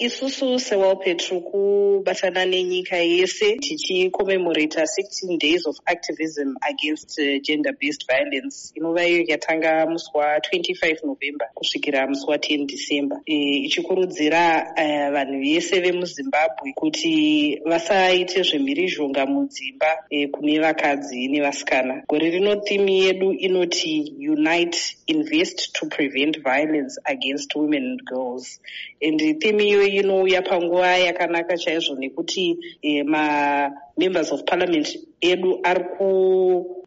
isusu sewelpet tiri kubatana nenyika yese tichicommemorata 16 days of activism against uh, gender based violence. Inova iyo yatanga musi wa25 november kusvikira musi wa10 december. E, ichikurudzira uh, vanhu vese vemuzimbabwe kuti vasaite zvemhirizhonga mudzimba e, kune vakadzi nevasikana. Gore rino thimi yedu inoti unite invest to prevent violence against women and girls. And thimi iyoyi inouya panguva yakanaka chaizvo nekuti e, mamembers of parliament edu ari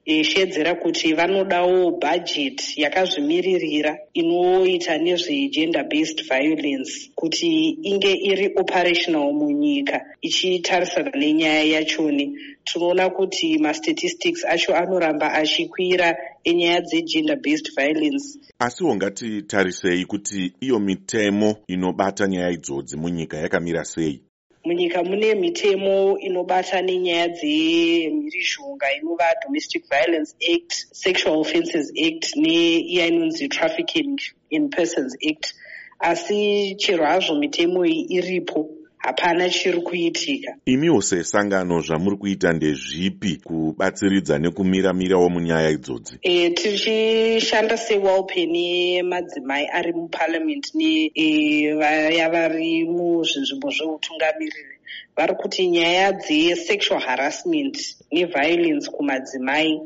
kushedzera kuti vanodawo bhajeti yakazvimiririra inoita nezvegender based violence kuti inge iri operational munyika ichitarisana nenyaya yachoni. Tinoona kuti mastatistics acho anoramba achikwira enyaya dzegender based violence. Asiwo ngatitarisei kuti iyo mitemo inobata nyaya idzodzi munyika yakamira sei munyika mune mitemo inobata nenyaya dzemhirizhonga inova domestic violence act sexual offences act neiya inonzi trafficking in persons act. Asi chero hazvo mitemo iyi iripo hapana chiri kuitika. Imiwo sesangano zvamuri kuita ndezvipi kubatsiridza nekumiramirawo munyaya idzodzi? E, tichishanda sewalpe nemadzimai ari muparliament nevaya e, vari muzvinzvimbo zveutungamiriri. Vari kuti nyaya dzesexual harassment neviolence kumadzimai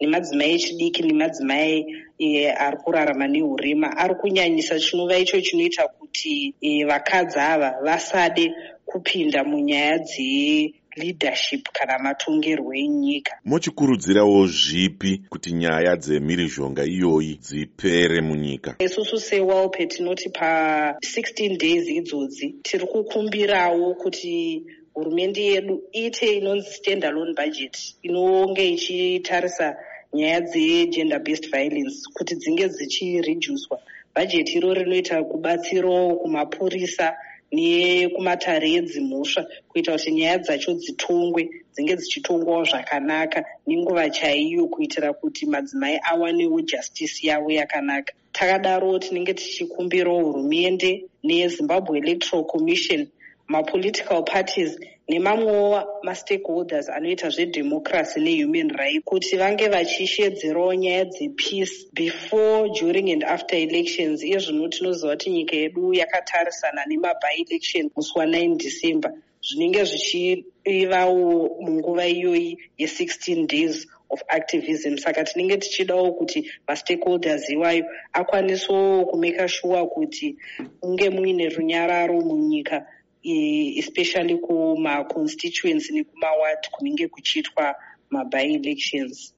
nemadzimai echidiki nemadzimai e, ari kurarama neurema ari kunyanyisa chinova icho chinoita kuti e, vakadzi ava vasade kupinda munyaya dzeleadership kana matongerwo enyika. Muchikurudzirawo zvipi kuti nyaya dzemhirizhonga iyoyi dzipere munyika? Isusu sewalpe tinoti pa16 days idzodzi tiri kukumbirawo kuti hurumende yedu ite inonzi standalone budget inonge ichitarisa nyaya dzegender based violence kuti dzinge dzichiredyuswa bhajeti iro rinoita kubatsiro kumapurisa nekumatare edzimhosva kuita kuti nyaya dzacho dzitongwe dzinge dzichitongwawo zvakanaka nenguva chaiyo kuitira kuti madzimai awanewo justice yavo yakanaka. Takadaro tinenge tichikumbirawo hurumende nezimbabwe electoral commission mapolitical parties nemamwewo mastakeholders anoita zvedemocracy nehuman rights kuti vange vachishedzerawo nyaya dzepeace before during and after elections. Iye zvino tinoziva kuti nyika yedu yakatarisana nemabi-election musi wa9 december. Zvinenge zvichivawo munguva iyoyi ye16 days of activism. Saka tinenge tichidawo kuti mastakeholders iwayo akwanisewo kumeka sure kuti unge muine runyararo munyika especially kumaconstituency nekumaward kunenge kuchiitwa mabi-elections